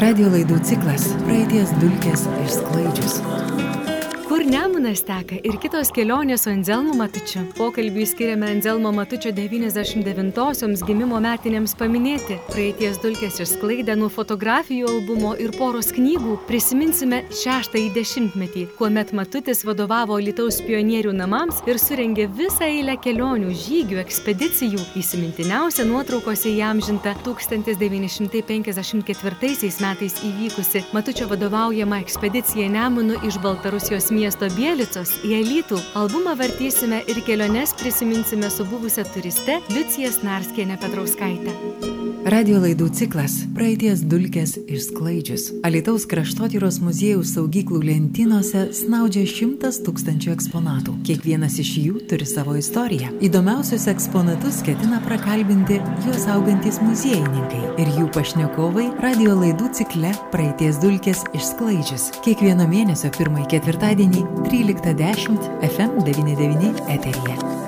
Radio laidų ciklas Praeities dulkės išsklaidžius kur nemunas teka ir kitos kelionės su Anzelmu Matučiu. Pokalbį skiriame Anzelmo Matučio 99-osioms gimimo metinėms paminėti. Praeities dulkės išsklaidę nuo fotografijų albumo ir poros knygų prisiminsime šeštąjį dešimtmetį, kuomet Matutis vadovavo Lietuvos pionierių namams ir surengė visą eilę kelionių, žygių, ekspedicijų. Įsimintiniausia nuotraukose įamžinta 1954 metais įvykusi Matučio vadovaujama ekspedicija Nemunu iš Baltarusijos miesto miesto Bielicos į Alytų. Albumą vartysime ir keliones prisiminsime su buvusią turiste Liucija Snarskienė Petrauskaitė. Radio laidų ciklas Praeities dulkės išsklaidžius. Alitaus kraštotyros muziejaus saugyklų lentynose snaudžia šimtas tūkstančių eksponatų. Kiekvienas iš jų turi savo istoriją. Įdomiausius eksponatus ketina prakalbinti juos augantis muziejininkai ir jų pašnekovai radio laidų cikle Praeities dulkės išsklaidžius. Kiekvieno mėnesio pirmąjį ketvirtadienį 13.10 FM99 eteryje.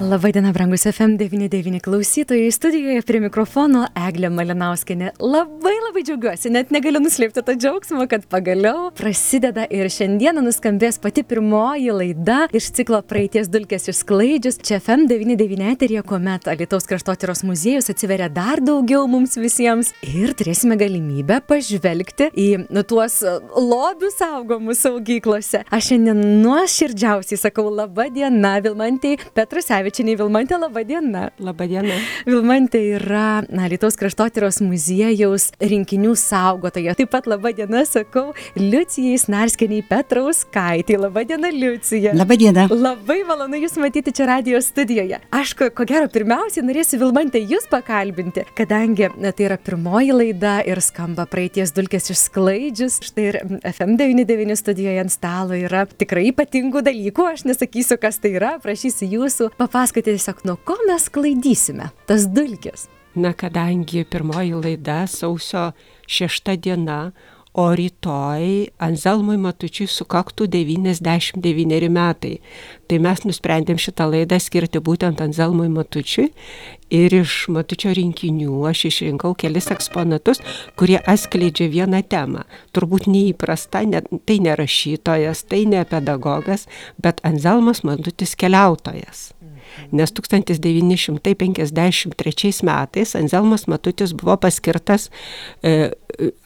Labadiena, brangus FM99 klausytojai, studijoje prie mikrofono Eglė Malinauskinė. Labai labai džiaugiuosi, net negaliu nuslėpti to džiaugsmo, kad pagaliau prasideda ir šiandieną nuskambės pati pirmoji laida iš ciklo praeities dulkės išsklaidžius čia FM99 eterija, kuomet Alitaus kraštotyros muziejus atsiveria dar daugiau mums visiems ir turėsime galimybę pažvelgti į nu, tuos lobius saugomus saugyklose. Aš šiandien nuoširdžiausiai sakau laba diena Vilmantai Petrusevičiai. Januškevičiai Vilmantė, laba diena. Labą dieną. Vilmantė yra na, Lietuvos kraštotyros muziejaus rinkinių saugotoja. Taip pat laba diena, sakau, Liucijai Snarskeniai Petrauskaitai. Labą dieną, Liucija. Labą dieną. Labai malonu Jūs matyti čia radio studijoje. Aš ko, ko gero pirmiausiai norėsiu Vilmantė Jūs pakalbinti, kadangi na, tai yra pirmoji laida ir skamba praeities dulkės išsklaidžius. Štai ir FM99 studijoje ant stalo yra tikrai ypatingų dalykų, aš nesakysiu, kas tai yra, prašysiu Jūsų papasakoti papasakoti tiesiog, nuo ko mes klaidysime tas dulkės. Na, kadangi pirmoji laida sausio šešta diena, o rytoj Anzelmui Matučiui sukaktų 99 metai. Tai mes nusprendėm šitą laidą skirti būtent Anzelmui Matučiui ir iš Matučio rinkinių aš išrinkau kelis eksponatus, kurie atskleidžia vieną temą. Turbūt neįprasta, ne, tai ne rašytojas, tai ne pedagogas, bet Anzelmas Matutis keliautojas nes 1953 metais Anzelmas Matutis buvo paskirtas e,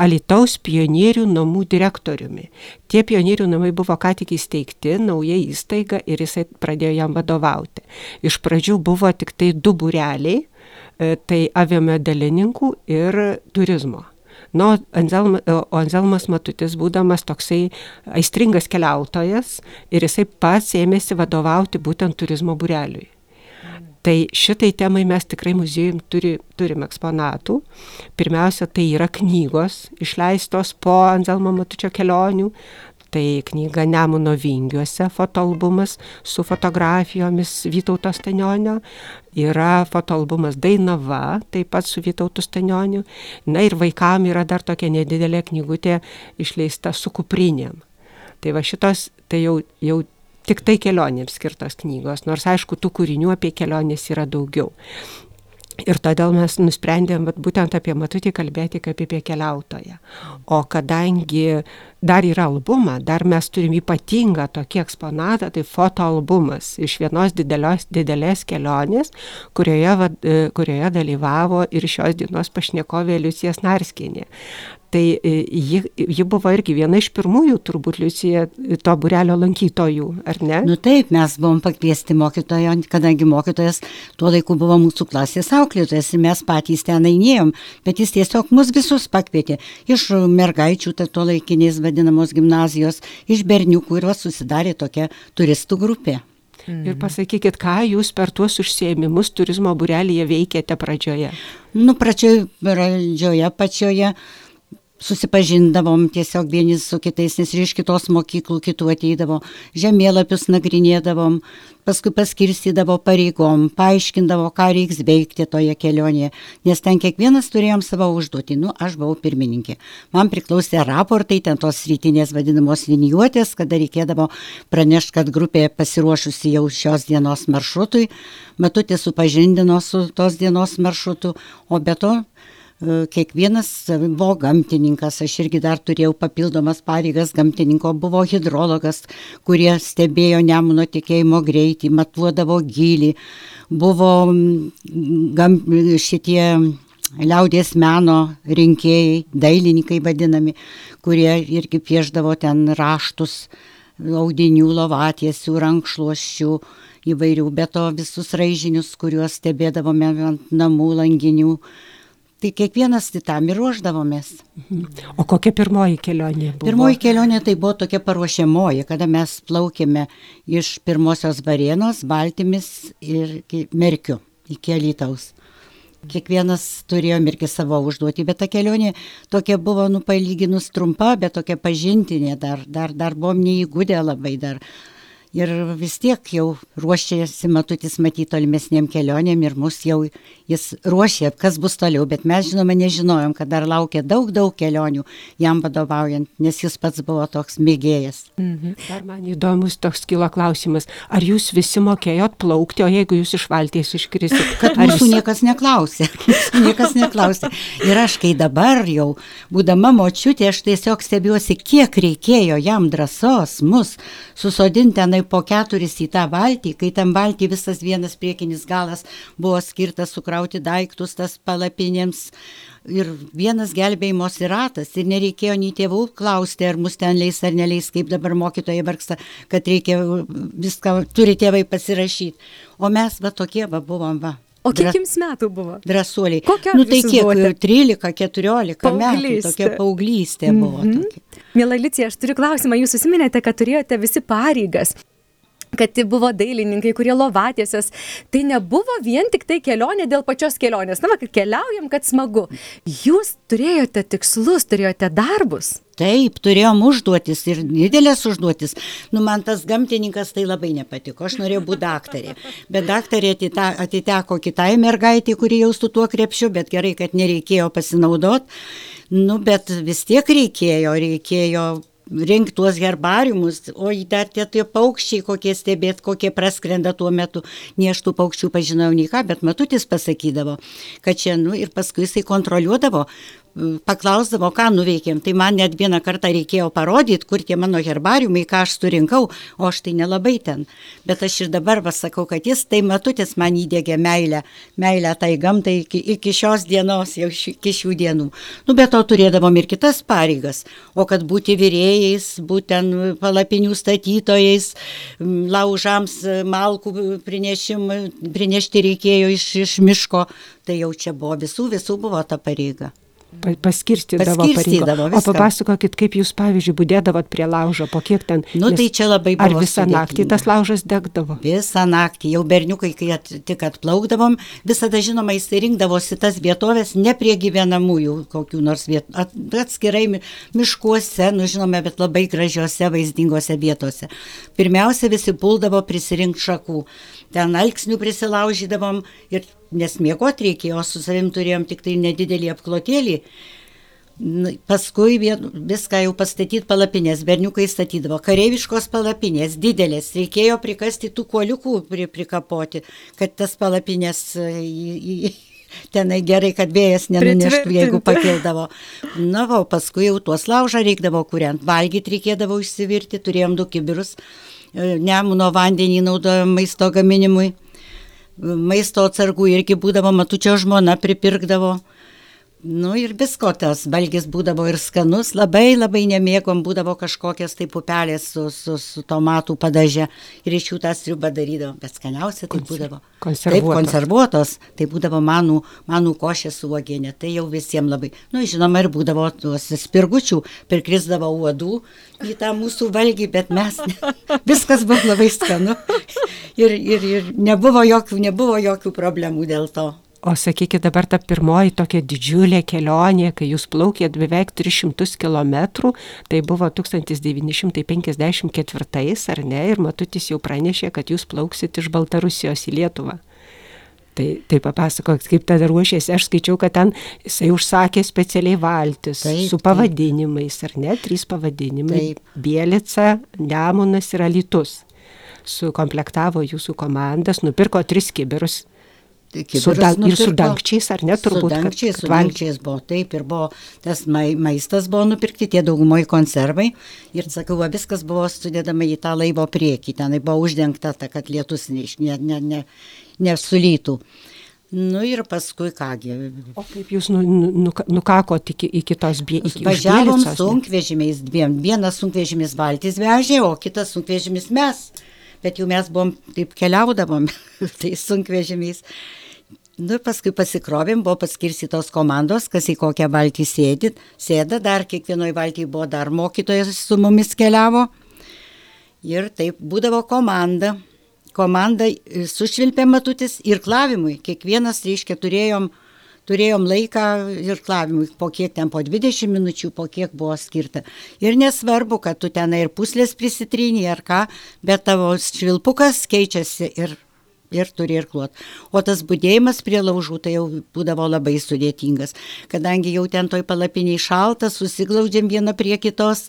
Alitaus pionierių namų direktoriumi. Tie pionierių namai buvo ką tik įsteigti, nauja įstaiga ir jisai pradėjo jam vadovauti. Iš pradžių buvo tik tai du bureliai, e, tai aviamedalininkų ir turizmo. Nu, Anzelma, o Anzelmas Matutis, būdamas toksai aistringas keliautojas, ir jisai pats ėmėsi vadovauti būtent turizmo bureliui. Tai šitai temai mes tikrai muziejum turi, turim eksponatų. Pirmiausia, tai yra knygos išleistos po Anzelmo Matučio kelionių. Tai knyga Nemuno vingiuose, fotoalbumas su fotografijomis Vytauto Stanionio. Yra fotoalbumas Dainava, taip pat su Vytautu Stanioniu. Na ir vaikam yra dar tokia nedidelė knygutė išleista su kuprinėm. Tai va šitos, tai jau, jau tiktai kelionėms skirtos knygos, nors aišku, tų kūrinių apie keliones yra daugiau. Ir todėl mes nusprendėm vat, būtent apie matutį kalbėti kaip apie keliautoją. O kadangi dar yra albumą, dar mes turim ypatingą tokį eksponatą, tai fotoalbumas iš vienos didelios, didelės kelionės, kurioje, kurioje dalyvavo ir šios dienos pašnekovė Liucijas Narskienė. Tai e, ji, ji buvo irgi viena iš pirmųjų, turbūt, Liucija, to burelio lankytojų, ar ne? Nu taip, mes buvom pakviesti mokytojo, kadangi mokytojas tuo laiku buvo mūsų klasės auklėtojas ir mes patys ten einėjom, bet jis tiesiog mus visus pakvietė. Iš mergaičių, tai to laikinės vadinamos gimnazijos, iš berniukų ir va susidarė tokia turistų grupė. Ir pasakykit, ką jūs per tuos užsiemimus turizmo burelėje veikėte pradžioje? Nu, pradžioje, pradžioje pačioje susipažindavom tiesiog vieni su kitais, nes ir iš kitos mokyklų kitų ateidavo, žemėlapius nagrinėdavom, paskui paskirstydavo pareigom, paaiškindavo, ką reiks veikti toje kelionėje, nes ten kiekvienas turėjom savo užduotį, nu, aš buvau pirmininkė. Man priklausė raportai, ten tos rytinės vadinamos linijuotės, kada reikėdavo pranešti, kad grupė pasiruošusi jau šios dienos maršrutui, matutė supažindino su tos dienos maršrutu, o be to kiekvienas buvo gamtininkas, aš irgi dar turėjau papildomas pareigas gamtininko, buvo hidrologas, kurie stebėjo Nemuno tikėjimo greitį, matuodavo gilį, buvo gam, šitie liaudės meno rinkėjai, dailininkai vadinami, kurie irgi pieždavo ten raštus, audinių, lovatiesių, rankšluoščių įvairių, be to visus raižinius, kuriuos stebėdavome ant namų langinių. Tai kiekvienas tam ir ruoždavomės. Mhm. O kokia pirmoji kelionė buvo? Pirmoji kelionė tai buvo tokia paruošiamoji, kada mes plaukėme iš pirmosios varienos, Baltimis ir Merkiu iki Alytaus. Kiekvienas turėjom irgi savo užduotį, bet ta kelionė tokia buvo, nu, palyginus trumpa, bet tokia pažintinė, dar, dar, dar buvom neįgūdę labai dar ir vis tiek jau ruošėsi matutis matyti tolimesniem kelionėm ir mus jau jis ruošė, kas bus toliau, bet mes žinoma nežinojom, kad dar laukia daug, daug kelionių jam vadovaujant, nes jis pats buvo toks mėgėjas. Mhm. Dar man įdomus toks kilo klausimas, ar jūs visi mokėjot plaukti, o jeigu jūs iš valties iškrisit? Kad mūsų jūs... niekas neklausė, niekas neklausė. Ir aš, kai dabar jau, būdama močiutė, aš tiesiog stebiuosi, kiek reikėjo jam drąsos mus susodinti tenai po keturis į tą valtį, kai tam valtį visas vienas priekinis galas buvo skirtas sukrauti daiktus tas palapinėms. Ir vienas gelbėjimos ratas ir nereikėjo nei tėvų klausti, ar mus ten leis ar neleis, kaip dabar mokytojai vargsta, kad reikia viską, turi tėvai pasirašyti. O mes va tokie va buvom va. O kiek jums metų buvo? Drąsuoliai. Kokia? Nu tai kiek? Buvote? 13, 14 metų. Tokia paauglystė mm -hmm. buvo. Mhm. Tokia. Mėla Licija, aš turiu klausimą. Jūs užsiminėte, kad turėjote visi pareigas kad tai buvo dailininkai, kurie lovatiesios. Tai nebuvo vien tik tai kelionė dėl pačios kelionės. Na, kad keliaujam, kad smagu. Jūs turėjote tikslus, turėjote darbus. Taip, turėjom užduotis ir didelės užduotis. Nu, man tas gamtininkas tai labai nepatiko. Aš norėjau būti daktarė. Bet daktarė atiteko kitai mergaitė, kuri jau su tuo krepšiu, bet gerai, kad nereikėjo pasinaudot. Nu, bet vis tiek reikėjo, reikėjo rinkti tuos herbariumus, o dar tie, tie paukščiai, kokie stebėt, kokie praskrenda tuo metu. Nie aš tų paukščių pažinojau nei ką, bet matutis pasakydavo, kad čia, nu, ir paskui jisai kontroliuodavo, paklausdavo, ką nuveikėm. Tai man net vieną kartą reikėjo parodyti, kur tie mano herbariumai, ką aš surinkau, o aš tai nelabai ten. Bet aš ir dabar pasakau, kad jis tai matutis man įdėgė meilę, meilę tai gamtai iki, iki šios dienos, jau ši, iki šių dienų. Nu, bet to turėdavom ir kitas pareigas. O kad būti vyrėjais, būtent palapinių statytojais, laužams malkų prinešti reikėjo iš, iš miško, tai jau čia buvo visų, visų buvo ta pareiga paskirstydavo pareigą. O papasakokit, kaip jūs, pavyzdžiui, būdėdavot prie laužo, po kiek ten. Nu, tai čia labai buvo. Ar visą sudėtinga. naktį tas laužas degdavo? Visą naktį, jau berniukai, kai at, tik atplaukdavom, visada, žinoma, įsirinkdavosi tas vietovės ne prie gyvenamųjų kokių nors vietų, at, atskirai miškuose, nu žinome, bet labai gražiose, vaizdingose vietose. Pirmiausia, visi puldavo prisirinkti šakų. Ten alksnių prisilaužydavom ir nes miegot reikėjo, su savim turėjom tik tai nedidelį apklotėlį. Paskui viską jau pastatyti palapinės, berniukai statydavo, kareiviškos palapinės, didelės, reikėjo prikasti tų kuoliukų pri, prikapoti, kad tas palapinės į, tenai gerai, kad vėjas nenuneštų, jeigu pakildavo. Na, o paskui jau tuos laužą reikdavo kuriant, valgyti reikėdavo išsivirti, turėjom du kibirus, nemuno vandenį naudojom maisto gaminimui maisto atsargų irgi būdavo, matučio žmona pripirkdavo. Nu ir visko tas valgys būdavo ir skanus, labai labai nemėgom, būdavo kažkokias tai pupelės su, su, su tomatų padaže ir iš jų tą sriubą darydavom, bet skaniausia tai būdavo. Konservuotos. Taip, konservuotos, tai būdavo manų, manų košė su uogienė, tai jau visiems labai. Nu, žinoma, ir būdavo tuos spirgučių, prikrisdavo uodų į tą mūsų valgį, bet mes, viskas buvo labai skanu ir, ir, ir nebuvo, jokių, nebuvo jokių problemų dėl to. O sakykit, dabar ta pirmoji tokia didžiulė kelionė, kai jūs plaukėt beveik 300 km, tai buvo 1954, ar ne, ir Matutis jau pranešė, kad jūs plauksit iš Baltarusijos į Lietuvą. Tai, tai papasakok, kaip tada ruošėsi, aš skaičiau, kad ten jisai užsakė specialiai valtis taip, su pavadinimais, ar ne, trys pavadinimai taip. - Bielica, Nemunas ir Alitus. Sukomplektavo jūsų komandas, nupirko tris kibirus Tai su dang, ir su dangčiais, ar ne, turbūt? Su dangčiais, kad, su dangčiais buvo, taip, ir buvo, tas mai, maistas buvo nupirkti, tie daugumoje konservai. Ir sakau, viskas buvo sudėdama į tą laivo priekį, ten buvo uždengta, ta, kad lietus nesulytų. Ne, ne, ne, ne nu ir paskui kągi. O kaip jūs nu, nu, nukakot iki, iki tos bėgės? Važiavom sunkvežimiais dviem. Vienas sunkvežimis valtis vežė, o kitas sunkvežimis mes bet jau mes buvom, taip keliaudavom, tai sunkvežimiais. Nu, paskui pasikrovėm, buvo paskirstytos komandos, kas į kokią valtį sėdi, sėda, dar kiekvienoje valtyje buvo dar mokytojas su mumis keliavo. Ir taip būdavo komanda. Komanda sušvilpė matutis ir klavimui. Kiekvienas, reiškia, turėjom uh, turėjom laiką ir klavimui, po kiek ten, po 20 minučių, po kiek buvo skirta. Ir nesvarbu, kad tu ten ir puslės prisitrynį ar ką, bet tavo švilpukas keičiasi ir, ir turi ir kluot. O tas būdėjimas prie laužų tai jau būdavo labai sudėtingas, kadangi jau ten toj palapiniai šaltas, susiglaudžiam vieną prie kitos.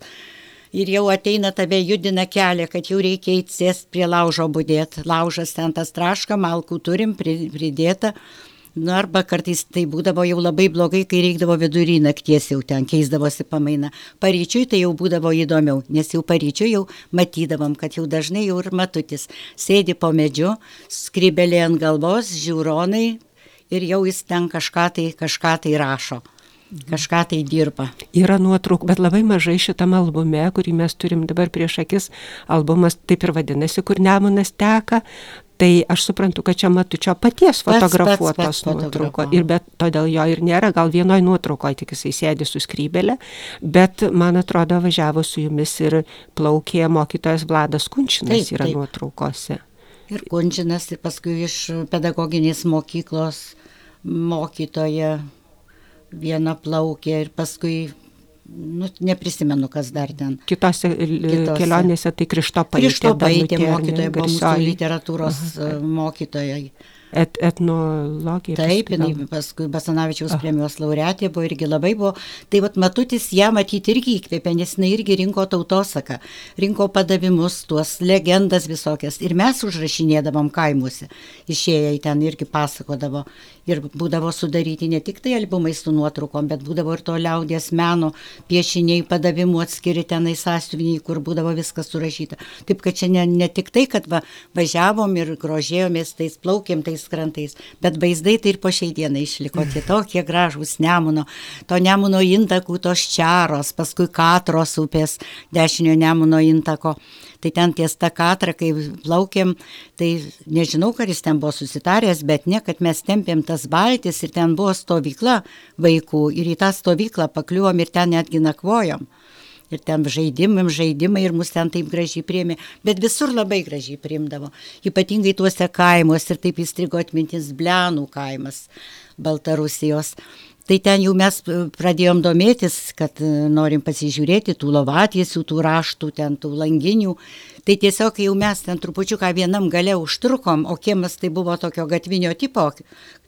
Ir jau ateina tave judina kelią, kad jau reikia įsėsti prie laužo būdėti. Laužas ten tas traška, malkų turim pridėta. Nu, arba kartais tai būdavo jau labai blogai, kai reikdavo vidury nakties jau ten keisdavosi pamaina. Paryčiui tai jau būdavo įdomiau, nes jau paryčiui jau matydavom, kad jau dažnai jau ir matutis. Sėdi po medžiu, skrybelė ant galvos, žiūronai ir jau jis ten kažką tai, kažką tai rašo kažką tai dirba. Yra nuotraukų, bet labai mažai šitam albume, kurį mes turim dabar prieš akis. Albumas taip ir vadinasi, kur nemonas teka. Tai aš suprantu, kad čia matučio paties fotografuotos nuotrauko. Ir bet todėl jo ir nėra, gal vienoje nuotraukoje tik jisai sėdi su skrybelė, bet man atrodo važiavo su jumis ir plaukė mokytojas Vladas Kunčinas taip, yra taip. nuotraukose. Ir Kunčinas, ir paskui iš pedagoginės mokyklos mokytoja viena plaukė ir paskui nu, neprisimenu, kas dar ten. Kitose, Kitose. kelionėse tai Krištopaitė. Krištopaitė mokytoja buvo mūsų literatūros Aha. mokytojai. Et, etnologija. Taip, jinai paskui Basanavičiaus ah. premijos laureatė buvo irgi labai buvo. Tai vad Matutis ją matyti irgi įkvėpė, nes jinai irgi rinko tautosaką, rinko padavimus, tuos legendas visokias. Ir mes užrašinėdavom kaimuose. Išėję į ten irgi pasakodavo. Ir būdavo sudaryti ne tik tai albumai su nuotraukom, bet būdavo ir to liaudės meno piešiniai, padavimų atskiri tenai sąsiuviniai, kur būdavo viskas surašyta. Taip kad čia ne, ne tik tai, kad va, važiavom ir grožėjomės tais plaukėm, tais tais krantais, bet vaizdai tai ir po šiai dienai išliko tie tokie gražūs Nemuno, to Nemuno intakų, tos čaros, paskui Katros upės, dešinio Nemuno intako. Tai ten ties tą katrą, kai plaukėm, tai nežinau, kad jis ten buvo susitaręs, bet ne, kad mes tempėm tas baltis ir ten buvo stovykla vaikų ir į tą stovyklą pakliuvom ir ten netgi nakvojom ir ten žaidimai, žaidimai ir mus ten taip gražiai priėmė, bet visur labai gražiai priimdavo, ypatingai tuose kaimuose ir taip įstrigo atmintis Blenų kaimas Baltarusijos. Tai ten jau mes pradėjom domėtis, kad e, norim pasižiūrėti tų lovatysių, tų raštų, ten tų langinių. Tai tiesiog jau mes ten trupučiuką vienam gale užtrukom, o kiemas tai buvo tokio gatvinio tipo,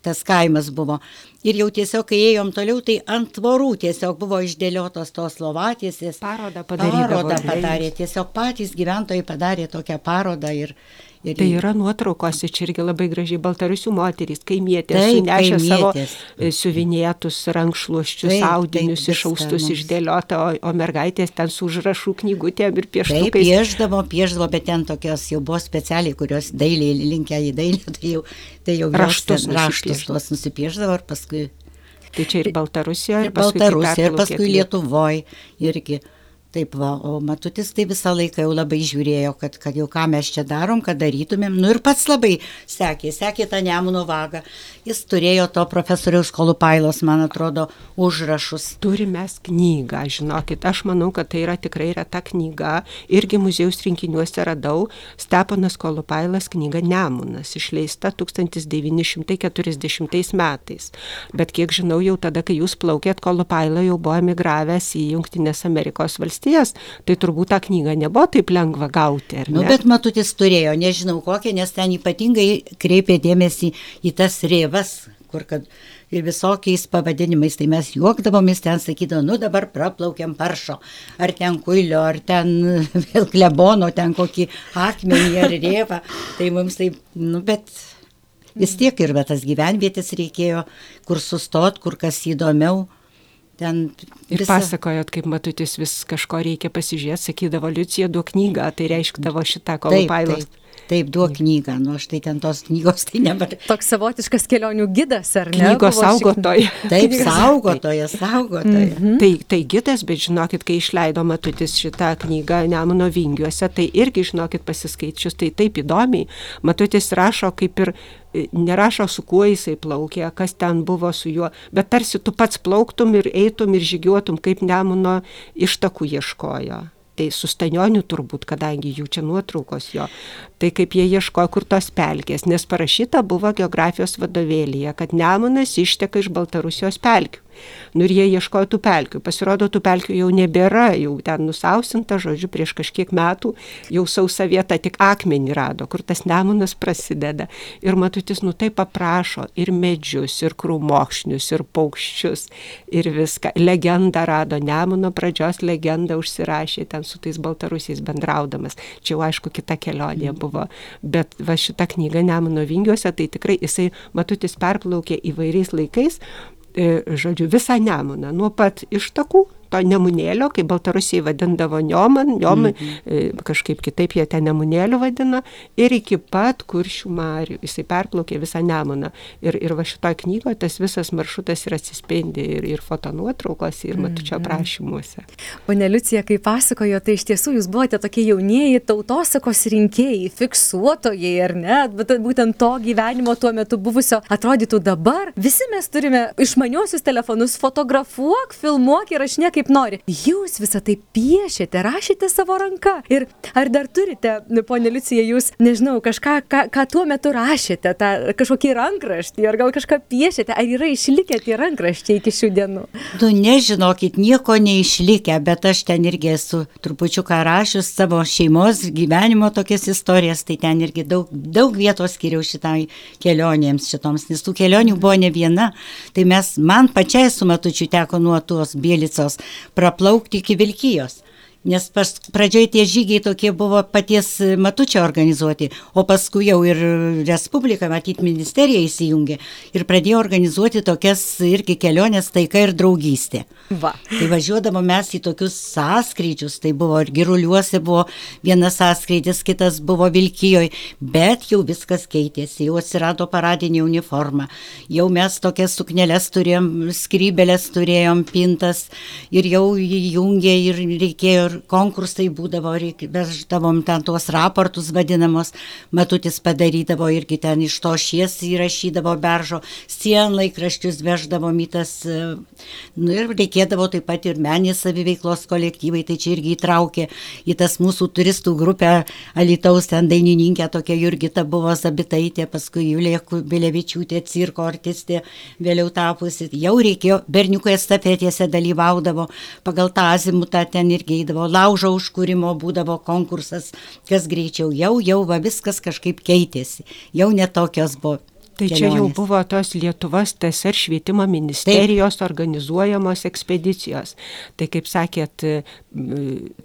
tas kaimas buvo. Ir jau tiesiog, kai ėjom toliau, tai ant tvorų tiesiog buvo išdėliotos tos lovatysės. Parodą padarė. Parodą padarė, tiesiog patys gyventojai padarė tokią parodą ir, Ir tai yra nuotraukos, čia irgi labai gražiai baltarusių moterys, kaimietės, taip, sunešė kaimietės. savo e, siuvinėtus rankšluoščius, taip, audinius, taip, išaustus, išdėliota, o, o mergaitės ten su užrašų knygutėm ir pieštukais. Taip, pieždavo, pieždavo, bet ten tokios jau buvo specialiai, kurios dailiai linkę į dailę, tai jau, tai jau raštus, raštus tuos nusipieždavo ir paskui. Tai čia ir Baltarusijoje, ir, ir Baltarusijoje, ir paskui Lietuvoje irgi. Taip, va, o Matutis tai visą laiką jau labai žiūrėjo, kad, kad jau ką mes čia darom, kad darytumėm. Nu ir pats labai sekė, sekė tą Nemuno vagą. Jis turėjo to profesoriaus Kolupailos, man atrodo, užrašus. Turime knygą, žinokit, aš manau, kad tai yra tikrai reta knyga. Irgi muziejus rinkiniuose radau Steponas Kolupailas knyga Nemunas, išleista 1940 metais. Bet kiek žinau, jau tada, kai jūs plaukėt, Kolupaila jau buvo emigravęs į Junktinės Amerikos valstybės valstijas, tai turbūt tą knygą nebuvo taip lengva gauti. Nu, bet matutis turėjo, nežinau kokią, nes ten ypatingai kreipė dėmesį į tas rėvas, kur kad ir visokiais pavadinimais, tai mes juokdavomės ten, sakydavo, nu dabar praplaukiam paršo, ar ten kuilio, ar ten vėl klebono, ten kokį akmenį ar rėvą, tai mums tai, nu bet Vis tiek ir va, tas gyvenvietės reikėjo, kur sustot, kur kas įdomiau. Ten Ir visa... pasakojot, kaip matutis vis kažko reikia pasižiūrėti, sakydavo, Liucija duok knygą, tai reiškdavo šitą kolopailos. Taip, taip. Taip, duok knygą, nu aš tai ten tos knygos tai nematau. Toks savotiškas kelionių gidas, ar ne? Knygos saugotoja. Taip, saugotoja, saugotoja. Mm -hmm. tai, tai gidas, bet žinokit, kai išleido Matutis šitą knygą Nemuno vingiuose, tai irgi, žinokit, pasiskaičius, tai taip įdomiai. Matutis rašo kaip ir nerašo su kuo jisai plaukė, kas ten buvo su juo, bet tarsi tu pats plauktum ir eitum ir žygiuotum, kaip Nemuno ištakų ieškojo tai su Stanioniu turbūt, kadangi jų čia nuotraukos jo, tai kaip jie ieškojo, kur tos pelkės, nes parašyta buvo geografijos vadovėlėje, kad Nemunas išteka iš Baltarusijos pelkių. Nu ir jie ieškojo tų pelkių. Pasirodo, tų pelkių jau nebėra, jau ten nusausinta, žodžiu, prieš kažkiek metų jau sausa vieta tik akmenį rado, kur tas nemunas prasideda. Ir matutis, nu tai paprašo ir medžius, ir krūmokšnius, ir paukščius, ir viską. Legendą rado, nemuno pradžios legendą užsirašė ten su tais baltarusiais bendraudamas. Čia jau aišku kita kelionė buvo. Bet va šita knyga Nemuno vingiuose, tai tikrai jisai matutis perplaukė įvairiais laikais žodžiu, visą Nemuną, nuo pat ištakų to nemunėlio, kaip Baltarusiai vadindavo Nioman, Niomai, mm -hmm. kažkaip kitaip jie ten nemunėlių vadina, ir iki pat kuršių marių. Jisai perplaukė visą nemuną. Ir, ir va šitoje knygoje tas visas maršrutas ir atsispindi ir, ir fotonuotraukose, ir matučio mhm. aprašymuose. Pone Liucija, kai pasakojo, tai iš tiesų jūs buvote tokie jaunieji tautosakos rinkėjai, fiksuotojai, ar ne? Bet būtent to gyvenimo tuo metu buvusio atrodytų dabar. Visi mes turime išmaniosius telefonus, fotografuok, filmuok ir aš niekaip kaip nori. Jūs visą tai piešėte, rašėte savo ranką. Ir ar dar turite, ponė Liucija, jūs, nežinau, kažką, ką, ką tuo metu rašėte, tą kažkokį rankraštį, ar gal kažką piešėte, ar yra išlikę tie rankraščiai iki šių dienų? Nu, nežinokit, nieko neišlikę, bet aš ten irgi esu trupučiuką rašius savo šeimos gyvenimo tokias istorijas, tai ten irgi daug, daug vietos skiriau šitai kelionėms šitoms, nes tų kelionių buvo ne viena. Tai mes, man pačiai su matučiu teko nuo tos bėlicos praplaukti iki Vilkijos. Nes pas, pradžioj tie žygiai tokie buvo paties Matučio organizuoti, o paskui jau ir Respublika, matyt, ministerija įsijungė ir pradėjo organizuoti tokias irgi keliones taika ir draugystė. Va. Tai važiuodavo mes į tokius sąskrydžius, tai buvo ir giruliuose buvo vienas sąskrydis, kitas buvo Vilkijoje, bet jau viskas keitėsi, jau atsirado paradinė uniforma, jau mes tokias suknelės turėjom, skrybelės turėjom, pintas ir jau įjungė ir reikėjo ir konkursai būdavo, veždavom ten tuos raportus vadinamos, matutis padarydavo irgi ten iš to šies įrašydavo beržo, sienlaikraščius veždavom į tas, e, nu ir reikėdavo taip pat ir menės saviveiklos kolektyvai, tai čia irgi įtraukė į tas mūsų turistų grupę Alitaus ten dainininkė tokia Jurgita buvo Zabitaitė, paskui Julija Bilevičiūtė, cirko artistė, vėliau tapusi, jau reikėjo, berniukai estafetėse dalyvaudavo, pagal tą azimutą ten irgi eidavo būdavo laužo užkūrimo, būdavo konkursas, kas greičiau, jau, jau va viskas kažkaip keitėsi, jau netokios buvo Tai kelionės. čia jau buvo tos Lietuvos TSR švietimo ministerijos Taip. organizuojamos ekspedicijos. Tai kaip sakėt,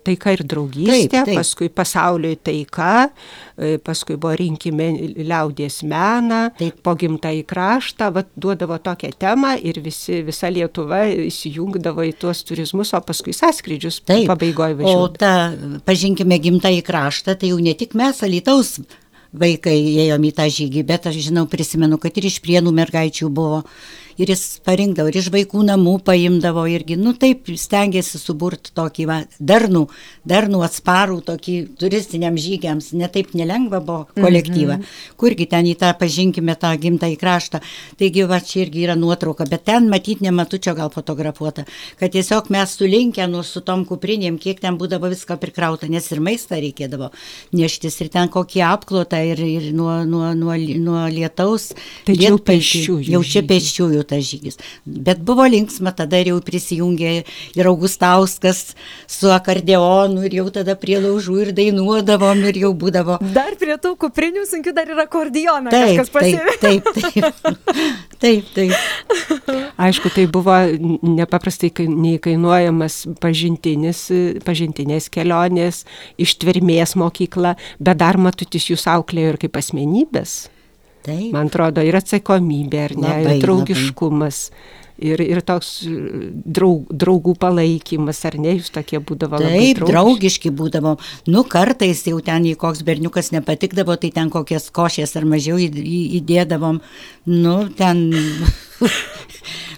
taika ir draugystė, taip, taip. paskui pasauliui taika, e, paskui buvo rinkime liaudės meną, taip. po gimtą į kraštą, vad duodavo tokią temą ir visi, visa Lietuva įsijungdavo į tuos turizmus, o paskui sąskrydžius pabaigoje važiuodavo. O ta, pažinkime gimtą į kraštą, tai jau ne tik mes, Alitaus vaikai ėjom į tą žygį, bet aš žinau, prisimenu, kad ir iš prienų mergaičių buvo ir jis parinkdavo, ir iš vaikų namų paimdavo irgi, nu taip stengiasi suburti tokį va, darnų, darnų atsparų, tokį turistiniam žygiams, netaip nelengva buvo kolektyvą, mm -hmm. kurgi ten į tą pažinkime tą gimtą į kraštą. Taigi va čia irgi yra nuotrauka, bet ten matyti nematučio gal fotografuota, kad tiesiog mes sulinkę nu su tom kuprinėm, kiek ten būdavo viską prikrauta, nes ir maistą reikėdavo neštis ir ten kokį apklotą ir, ir nuo, nuo, nuo, nuo lietaus. Tai jau pėsčiųjų. Jau čia pėsčiųjų tas žygis. Bet buvo linksma, tada jau prisijungė ir Augustauskas su akordeonu ir jau tada prie laužų ir dainuodavom ir jau būdavo. Dar prie tų kuprinių sunkių dar yra akordeonas. Taip, taip, taip, taip, taip, taip. Aišku, tai buvo nepaprastai neįkainuojamas pažintinis, pažintinės kelionės, ištvermės mokykla, bet dar matutis jūs auklėjo ir kaip asmenybės. Taip. Man atrodo, ir atsakomybė, ar ne, Labai, ir draugiškumas. Ir, ir toks draug, draugų palaikymas, ar ne, jūs tokie būdavo labai Taip, draugiški. draugiški būdavom. Nu, kartais jau ten, jei koks berniukas nepatikdavo, tai ten kokias košės ar mažiau įdėdavom. Nu, ten.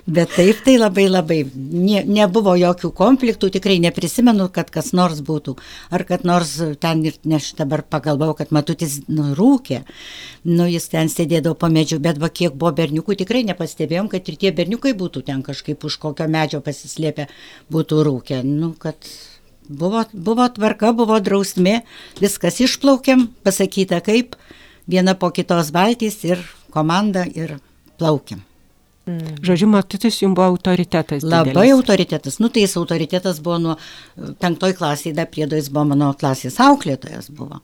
Bet taip, tai labai labai. Ne, nebuvo jokių konfliktų, tikrai neprisimenu, kad kas nors būtų. Ar kad nors ten ir, ne aš dabar pagalvojau, kad matutis nu, rūkė. Nu, jis ten sėdėdavo po medžiu, bet va kiek buvo berniukų, tikrai nepastebėjom, kad ir tie berniukai būtų ten kažkaip už kokio medžio pasislėpę, būtų rūkę. Nu, kad Buvo, buvo tvarka, buvo drausmė, viskas išplaukėm, pasakyta kaip, viena po kitos valtys ir komanda ir plaukiam. Žodžiu, matutis jums buvo autoritetas. Labai didelis. autoritetas, nu tai jis autoritetas buvo nuo penktoj klasėje, dar priedo jis buvo mano klasės auklėtojas buvo.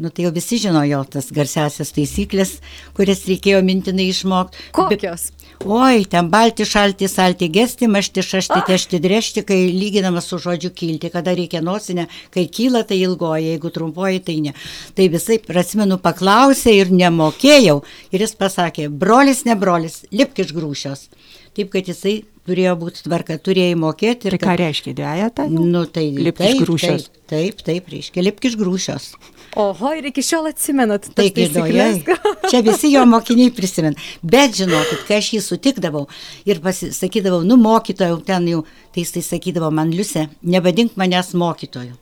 Nu tai jau visi žinojo tas garsiasias taisyklės, kurias reikėjo mintinai išmokti. Kokios? Oi, ten balti, šalti, salti, gesti, mašti, šašti, tešti, drešti, kai lyginama su žodžiu kilti, kada reikia nosinę, kai kyla, tai ilgoji, jeigu trumpoji, tai ne. Tai visai, atsimenu, paklausė ir nemokėjau. Ir jis pasakė, brolis, ne brolis, lipk iš grūšios. Taip, kad jisai turėjo būti tvarka, turėjo mokėti. ir Tai ką kad- reiškia dviejata? Nu, tai Lipk iš taip, grūšios. Taip, taip, taip, reiškia, lipk iš grūšios. Oho, ir iki šiol atsimenat. Taip, įdomu. Čia visi jo mokiniai prisimena. Bet žinokit, kai aš jį sutikdavau ir pasisakydavau, nu mokytojau, ten jau, tai jis tai sakydavo man, Liusė, nevadink manęs mokytoju.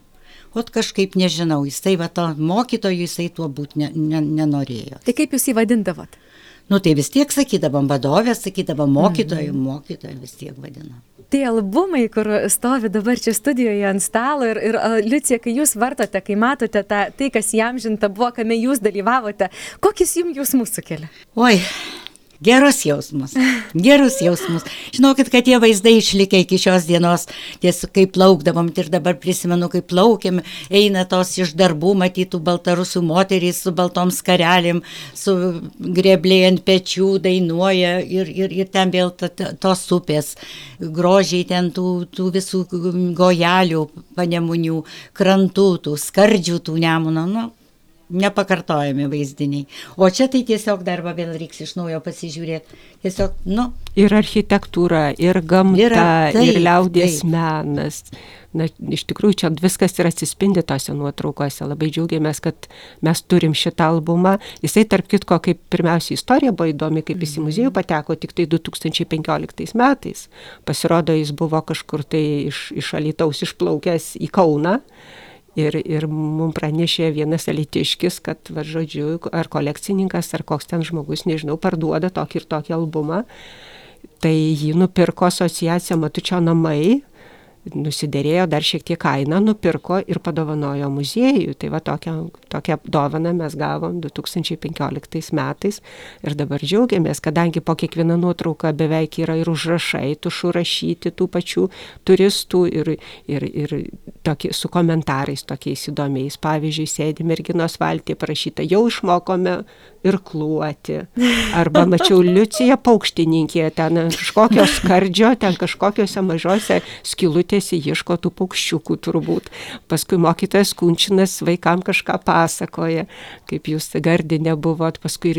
O kažkaip nežinau, jisai va to mokytoju, jisai tuo būti ne, ne, nenorėjo. Tai kaip jūs jį vadindavot? Nu tai vis tiek sakydavom vadovė, sakydavom mokytojų, mokytojų vis tiek vadinam. Tie albumai, kur stovi dabar čia studijoje ant stalo ir, ir Liucija, kai jūs vartote, kai matote tą, tai, kas jam žinta buvo, kame jūs dalyvavote, kokius jums jausmus sukelia? Oi, gerus jausmus, gerus jausmus. Žinokit, kad tie vaizdai išlikę iki šios dienos, tiesiog kaip plaukdavom ir dabar prisimenu, kaip plaukėm, eina tos iš darbų matytų baltarusų moterys su baltom skarelėm, su grebliai ant pečių dainuoja ir, ir, ir ten vėl ta, ta, tos upės, grožiai ten tų, tų visų gojelių, panemunių, krantų, tų skardžių tų nemuno. Nu, nepakartojami vaizdiniai. O čia tai tiesiog dar va vėl reiks iš naujo pasižiūrėti. Tiesiog, nu, Ir architektūra, ir gamta, Yra, taip, ir liaudės taip. menas. Na, iš tikrųjų, čia viskas ir atsispindi tose nuotraukose. Labai džiaugiamės, kad mes turim šitą albumą. Jisai, tarp kitko, kaip pirmiausia istorija buvo įdomi, kaip jis į muziejų pateko tik tai 2015 metais. Pasirodo, jis buvo kažkur tai iš, iš Alitaus išplaukęs į Kauną. Ir, ir mums pranešė vienas elitiškis, kad, va, žodžiu, ar kolekcininkas, ar koks ten žmogus, nežinau, parduoda tokį ir tokį albumą. Tai jį nupirko asociacija Matučio namai, nusidėrėjo dar šiek tiek kainą, nupirko ir padovanojo muziejui. Tai va tokią, tokią dovaną mes gavom 2015 metais ir dabar džiaugiamės, kadangi po kiekvieną nuotrauką beveik yra ir užrašai, tušu rašyti tų pačių turistų ir, ir, ir tokie, su komentarais tokiais įdomiais. Pavyzdžiui, sėdi merginos valtį parašyta, jau išmokome ir kluoti. Arba mačiau Liuciją paukštininkė, ten kažkokio skardžio, ten kažkokiose mažose skilutėse ieško tų paukščiukų turbūt. Paskui mokytojas Kunčinas vaikam kažką pasakoja, kaip jūs gardinė buvot, paskui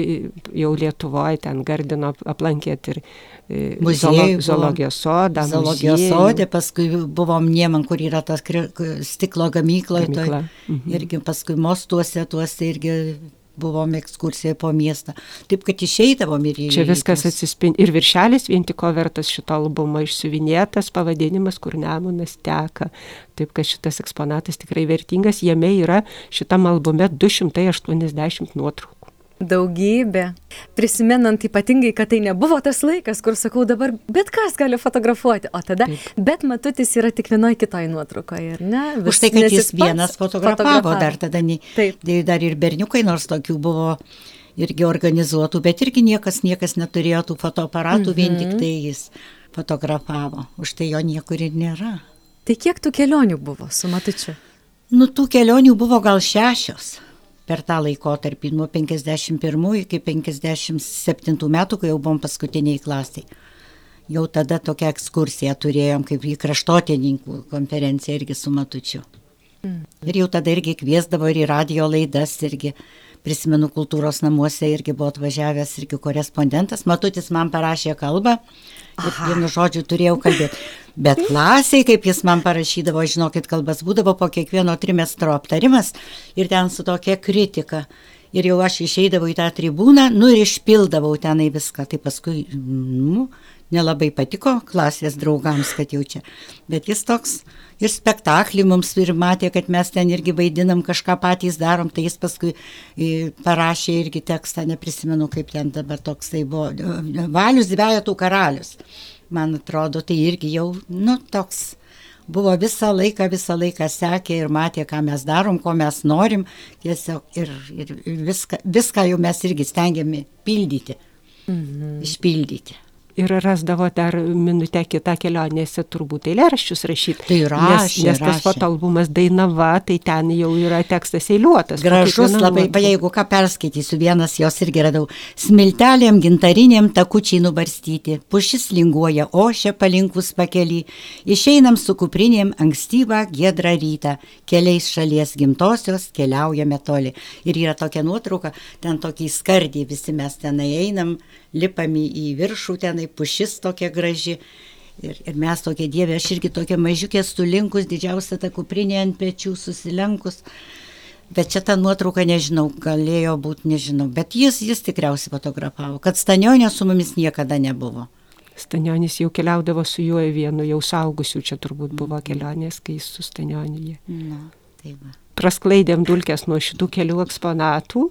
jau Lietuvoje ten gardino aplankėt ir e, Muziejų zoolo- zoologijos sodą. Zoologijos sodė, paskui buvom Nieman, kur yra tas stiklo gamykloje. Gamykla, mhm. Irgi paskui mostuose, tuose irgi buvom ekskursijoje po miestą. Taip, kad išeidavom ir į... Čia viskas atsispindi. Ir viršelis vien tik vertas šito albumo išsiuvinėtas pavadinimas, kur nemunas teka. Taip, kad šitas eksponatas tikrai vertingas. Jame yra šitam albume 280 nuotraukų. Daugybė. Prisimenant ypatingai, kad tai nebuvo tas laikas, kur sakau dabar, bet kas gali fotografuoti, o tada, Taip. bet matutis yra tik vienoje kitoje nuotraukoje, ar ne? Už tai, kad jis vienas fotografavo dar tada, ne, Taip. tai dar ir berniukai, nors tokių buvo irgi organizuotų, bet irgi niekas, niekas neturėjo tų fotoaparatų, mhm. vien tik tai jis fotografavo. Už tai jo niekur ir nėra. Tai kiek tų kelionių buvo su matučiu? Nu, tų kelionių buvo gal šešios per tą laikotarpį, nuo 51 iki 57 metų, kai jau buvom paskutiniai klasiai. Jau tada tokią ekskursiją turėjom, kaip į kraštotininkų konferenciją irgi su Matučiu. Mm. Ir jau tada irgi kviesdavo ir į radio laidas irgi. Prisimenu kultūros namuose irgi buvo atvažiavęs irgi korespondentas, Matutis man parašė kalbą ir vienu žodžiu turėjau kalbėti. Bet klasiai, kaip jis man parašydavo, žinokit, kalbas būdavo po kiekvieno trimestro aptarimas ir ten su tokia kritika. Ir jau aš išeidavau į tą tribūną, nu ir išpildavau tenai viską. Tai paskui, nu, nelabai patiko klasės draugams, kad jau čia. Bet jis toks ir spektaklį mums ir matė, kad mes ten irgi vaidinam, kažką patys darom, tai jis paskui i, parašė irgi tekstą, neprisimenu, kaip ten dabar toks tai buvo. Valius dviejatų karalius. Man atrodo, tai irgi jau, nu, toks buvo visą laiką, visą laiką sekė ir matė, ką mes darom, ko mes norim, tiesiog ir, ir, ir viską, viską jau mes irgi stengiame pildyti, mhm. išpildyti ir rasdavo dar minutę kitą kelionėse turbūt eilėraščius rašyti. Tai rašė. Nes, nes tas fotoalbumas Dainava, tai ten jau yra tekstas eiliuotas. Gražus labai, va, jeigu ką perskaitysiu, vienas jos irgi radau. Smiltelėm gintariniam takučiai nubarstyti, pušis linguoja ošia palinkus pakelį, išeinam su kuprinėm ankstyvą gedrą rytą, keliais šalies gimtosios keliaujame toli. Ir yra tokia nuotrauka, ten tokį skardį visi mes tenai einam, lipami į viršų tenai, pušis tokia graži. Ir, ir mes tokie dievė, aš irgi tokia mažiukė sulinkus, didžiausia ta kuprinė ant pečių susilenkus. Bet čia ta nuotrauka, nežinau, galėjo būti, nežinau. Bet jis, jis tikriausiai fotografavo, kad Stanionė su mumis niekada nebuvo. Stanionis jau keliaudavo su juo vienu, jau saugusiu, čia turbūt buvo kelionės, kai jis su Stanioniu. Na, tai va prasklaidėm dulkes nuo šitų kelių eksponatų,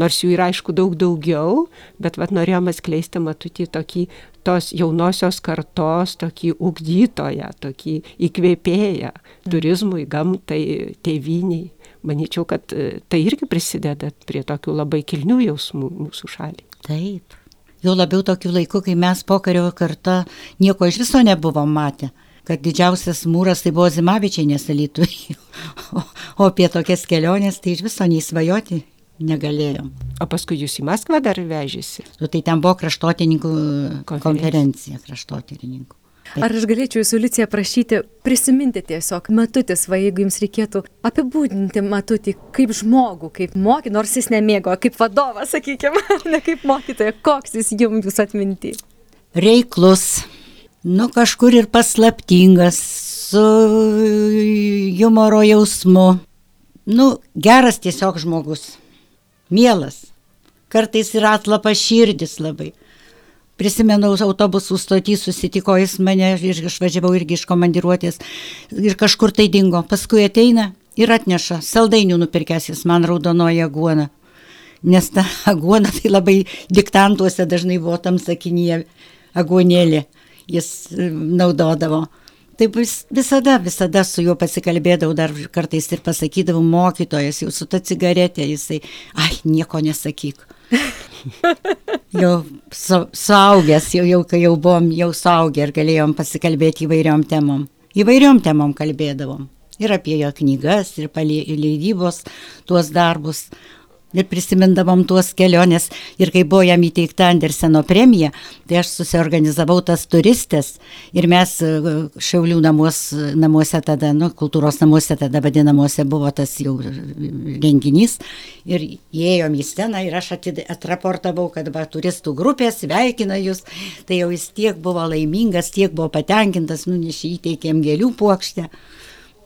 nors jų yra aišku daug daugiau, bet vat norėjom atskleisti matutį tokį tos jaunosios kartos, tokį ugdytoją, tokį įkvėpėją turizmui, gamtai, tėviniai. Manyčiau, kad e, tai irgi prisideda prie tokių labai kilnių jausmų mūsų šaliai. Taip. Jau labiau tokiu laiku, kai mes pokario kartą nieko iš viso nebuvom matę kad didžiausias mūras tai buvo Zimavičiai nesalytų, o, o apie tokias keliones tai iš viso neįsvajoti negalėjom. O paskui jūs į Maskvą dar vežėsi? Nu, tai ten buvo kraštotininkų konferencija, konferencija kraštotininkų. Ar aš galėčiau jūsų Licija prašyti prisiminti tiesiog matutis, va jeigu jums reikėtų apibūdinti matutį kaip žmogų, kaip mokį, nors jis nemėgo, kaip vadovas, sakykime, ne kaip mokytoja, koks jis jums jūs atminti? Reiklus, nu kažkur ir paslaptingas, su humoro jausmu. Nu, geras tiesiog žmogus. Mielas. Kartais ir atlapa širdis labai. Prisimenu, autobusų stotį susitiko jis mane ir išvažiavau irgi iš komandiruotės ir kažkur tai dingo. Paskui ateina ir atneša saldainių nupirkęs jis man raudonoja guona. Nes ta aguona tai labai diktantuose dažnai buvo tam sakinyje aguonėlė jis e, naudodavo. Taip vis, visada, visada su juo pasikalbėdavau, dar kartais ir pasakydavau, mokytojas jau su ta cigaretė, jisai, ai, nieko nesakyk. jau su, suaugęs, jau, jau kai jau buvom jau suaugę ir galėjom pasikalbėti įvairiom temom. Įvairiom temom kalbėdavom. Ir apie jo knygas, ir leidybos tuos darbus ir prisimindavom tuos kelionės. Ir kai buvo jam įteikta Anderseno premija, tai aš susiorganizavau tas turistės ir mes e, Šiaulių namuos, namuose tada, nu, kultūros namuose tada vadinamuose buvo tas jau renginys. Ir įėjom į sceną ir aš atraportavau, kad va, turistų grupė sveikina jūs. Tai jau jis tiek buvo laimingas, tiek buvo patenkintas, nunešė įteikėm gėlių puokštę.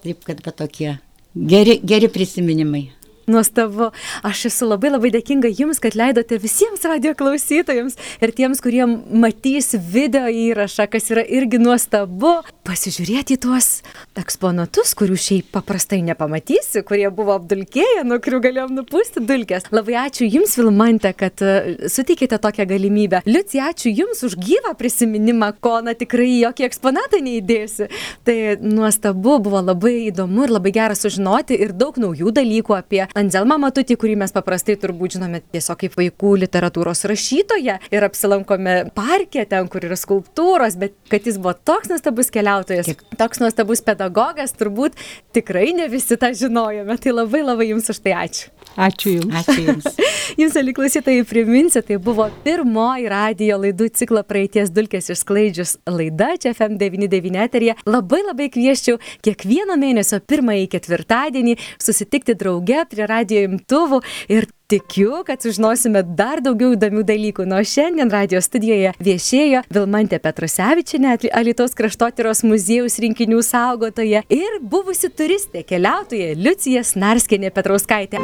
Taip kad va tokie geri, geri prisiminimai. Nuostabu. Aš esu labai labai dėkinga Jums, kad leidote visiems radio klausytojams ir tiems, kurie matys video įrašą, kas yra irgi nuostabu, pasižiūrėti tuos eksponatus, kurių šiaip paprastai nepamatysi, kurie buvo apdulkėję, nuo kurių galėjom nupūsti dulkės. Labai ačiū Jums, Vilmante, kad uh, suteikėte tokią galimybę. Liucija, ačiū Jums už gyvą prisiminimą, ko na tikrai jokie eksponatai neįdėsi. Tai nuostabu, buvo labai įdomu ir labai gera sužinoti ir daug naujų dalykų apie Anzelmą Matutį, kurį mes paprastai turbūt žinome tiesiog kaip vaikų literatūros rašytoją ir apsilankome parke, ten, kur yra skulptūros, bet kad jis buvo toks nuostabus keliautojas, toks nuostabus pedagogas, turbūt tikrai ne visi tą žinojome. Tai labai labai Jums už tai ačiū. Ačiū Jums. Ačiū Jums. jums, aliklausytojai, priminsiu, tai buvo pirmoji radio laidų ciklo praeities dulkės išsklaidžius laida čia FM99 eterija. Labai labai kvieščiau kiekvieno mėnesio pirmąjį ketvirtadienį susitikti drauge prie radio imtuvų ir tikiu, kad sužinosime dar daugiau įdomių dalykų. Nuo šiandien radio studijoje viešėjo Vilmantė Petrusevičinė, Alitos kraštotyros muziejaus rinkinių saugotoja ir buvusi turistė keliautoja Liucija Snarskinė Petrauskaitė.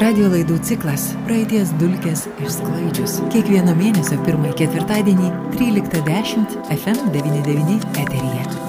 Radio laidų ciklas Praeities dulkės išsklaidžius. Kiekvieno mėnesio pirmąjį ketvirtadienį 13.10 FM99 eteryje.